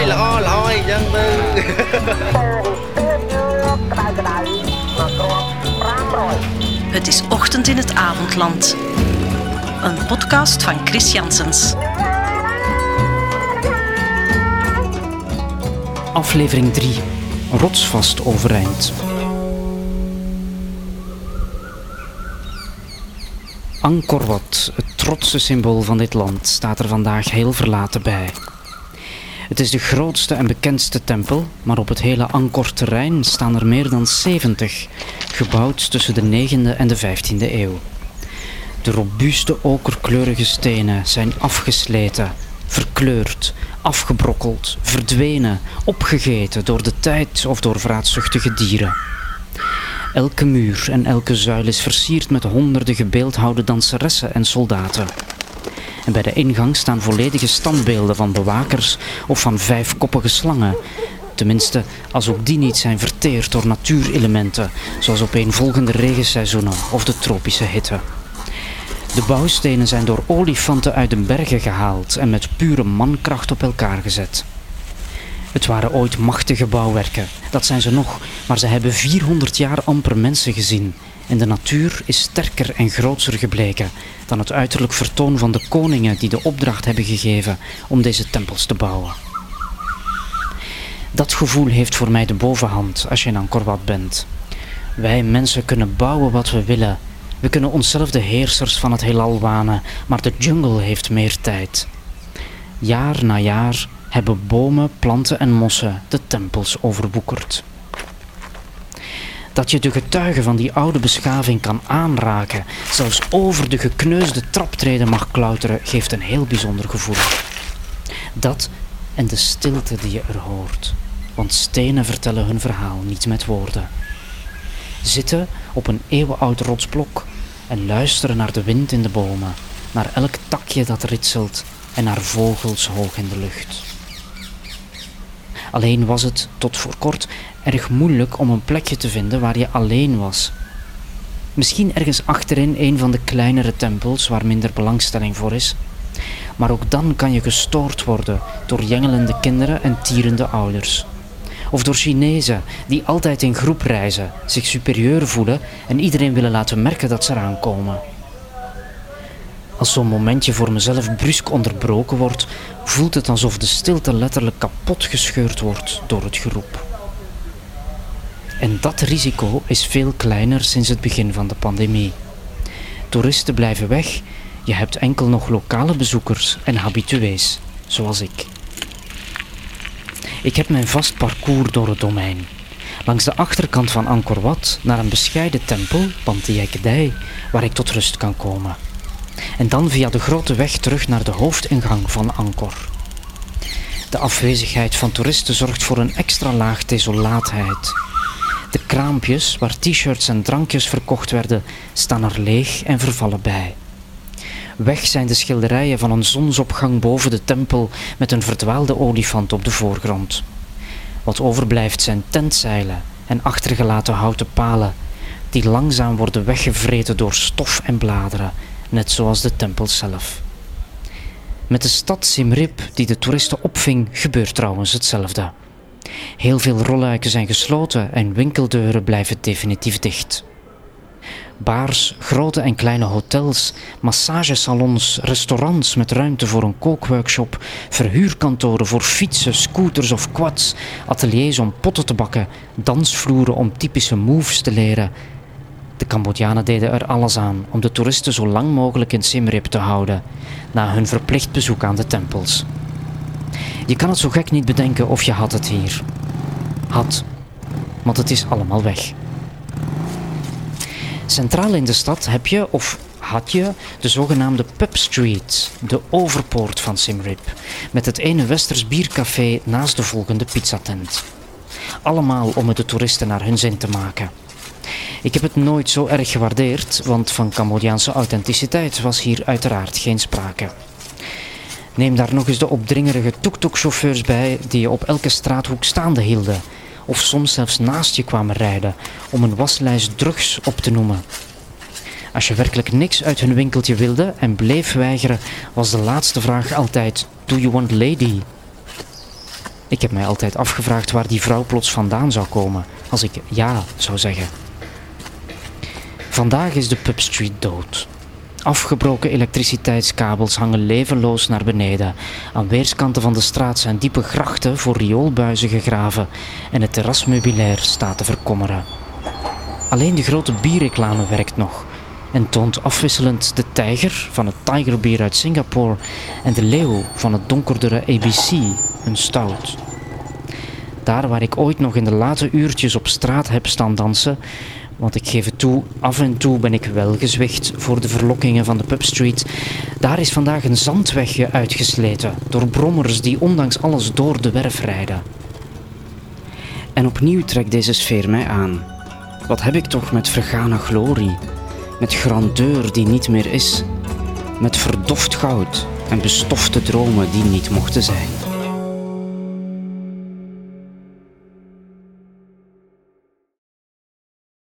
យល្អល្អអីចឹងទៅ Het is ochtend in het avondland. Een podcast van Chris Janssens. Aflevering 3. Rotsvast overeind. Angkor Wat, het trotse symbool van dit land, staat er vandaag heel verlaten bij. Het is de grootste en bekendste tempel, maar op het hele Angkor-terrein staan er meer dan 70, gebouwd tussen de 9e en de 15e eeuw. De robuuste okerkleurige stenen zijn afgesleten, verkleurd, afgebrokkeld, verdwenen, opgegeten door de tijd of door vraatzuchtige dieren. Elke muur en elke zuil is versierd met honderden gebeeldhouwde danseressen en soldaten. En bij de ingang staan volledige standbeelden van bewakers of van vijfkoppige slangen. Tenminste, als ook die niet zijn verteerd door natuurelementen, zoals opeenvolgende regenseizoenen of de tropische hitte. De bouwstenen zijn door olifanten uit de bergen gehaald en met pure mankracht op elkaar gezet. Het waren ooit machtige bouwwerken, dat zijn ze nog, maar ze hebben 400 jaar amper mensen gezien. En de natuur is sterker en grootser gebleken dan het uiterlijk vertoon van de koningen die de opdracht hebben gegeven om deze tempels te bouwen. Dat gevoel heeft voor mij de bovenhand als je in Angkor Wat bent. Wij mensen kunnen bouwen wat we willen. We kunnen onszelf de heersers van het heelal wanen, maar de jungle heeft meer tijd. Jaar na jaar hebben bomen, planten en mossen de tempels overwoekerd. Dat je de getuigen van die oude beschaving kan aanraken, zelfs over de gekneusde traptreden mag klauteren, geeft een heel bijzonder gevoel. Dat en de stilte die je er hoort, want stenen vertellen hun verhaal niet met woorden. Zitten op een eeuwenoud rotsblok en luisteren naar de wind in de bomen, naar elk takje dat ritselt en naar vogels hoog in de lucht. Alleen was het, tot voor kort, erg moeilijk om een plekje te vinden waar je alleen was. Misschien ergens achterin een van de kleinere tempels waar minder belangstelling voor is. Maar ook dan kan je gestoord worden door jengelende kinderen en tierende ouders. Of door Chinezen die altijd in groep reizen, zich superieur voelen en iedereen willen laten merken dat ze eraan komen. Als zo'n momentje voor mezelf brusk onderbroken wordt, voelt het alsof de stilte letterlijk kapot gescheurd wordt door het geroep. En dat risico is veel kleiner sinds het begin van de pandemie. Toeristen blijven weg, je hebt enkel nog lokale bezoekers en habitués, zoals ik. Ik heb mijn vast parcours door het domein. Langs de achterkant van Angkor Wat naar een bescheiden tempel, Pantiakedai, waar ik tot rust kan komen. En dan via de grote weg terug naar de hoofdingang van Angkor. De afwezigheid van toeristen zorgt voor een extra laag desolaatheid. De kraampjes waar t-shirts en drankjes verkocht werden, staan er leeg en vervallen bij. Weg zijn de schilderijen van een zonsopgang boven de tempel met een verdwaalde olifant op de voorgrond. Wat overblijft zijn tentzeilen en achtergelaten houten palen, die langzaam worden weggevreten door stof en bladeren, net zoals de tempel zelf. Met de stad Simrip, die de toeristen opving, gebeurt trouwens hetzelfde. Heel veel rolluiken zijn gesloten en winkeldeuren blijven definitief dicht. Bars, grote en kleine hotels, massagesalons, restaurants met ruimte voor een kookworkshop, verhuurkantoren voor fietsen, scooters of quads, ateliers om potten te bakken, dansvloeren om typische moves te leren. De Cambodjanen deden er alles aan om de toeristen zo lang mogelijk in Siem Reap te houden, na hun verplicht bezoek aan de tempels. Je kan het zo gek niet bedenken of je had het hier. Had, want het is allemaal weg. Centraal in de stad heb je, of had je, de zogenaamde Pub Street, de overpoort van Siem Reap, met het ene westers biercafé naast de volgende pizzatent. Allemaal om het de toeristen naar hun zin te maken. Ik heb het nooit zo erg gewaardeerd, want van Cambodjaanse authenticiteit was hier uiteraard geen sprake. Neem daar nog eens de opdringerige tuk-tuk-chauffeurs bij die je op elke straathoek staande hielden, of soms zelfs naast je kwamen rijden om een waslijst drugs op te noemen. Als je werkelijk niks uit hun winkeltje wilde en bleef weigeren, was de laatste vraag altijd: Do you want lady? Ik heb mij altijd afgevraagd waar die vrouw plots vandaan zou komen als ik ja zou zeggen. Vandaag is de Pub Street dood. Afgebroken elektriciteitskabels hangen levenloos naar beneden. Aan weerskanten van de straat zijn diepe grachten voor rioolbuizen gegraven en het terrasmeubilair staat te verkommeren. Alleen de grote bierreclame werkt nog en toont afwisselend de tijger van het Tigerbier uit Singapore en de leeuw van het donkerdere ABC, een stout. Daar waar ik ooit nog in de late uurtjes op straat heb staan dansen, want ik geef het toe, af en toe ben ik wel gezwicht voor de verlokkingen van de pubstreet. Daar is vandaag een zandwegje uitgesleten door brommers die ondanks alles door de werf rijden. En opnieuw trekt deze sfeer mij aan. Wat heb ik toch met vergane glorie, met grandeur die niet meer is, met verdoft goud en bestofte dromen die niet mochten zijn.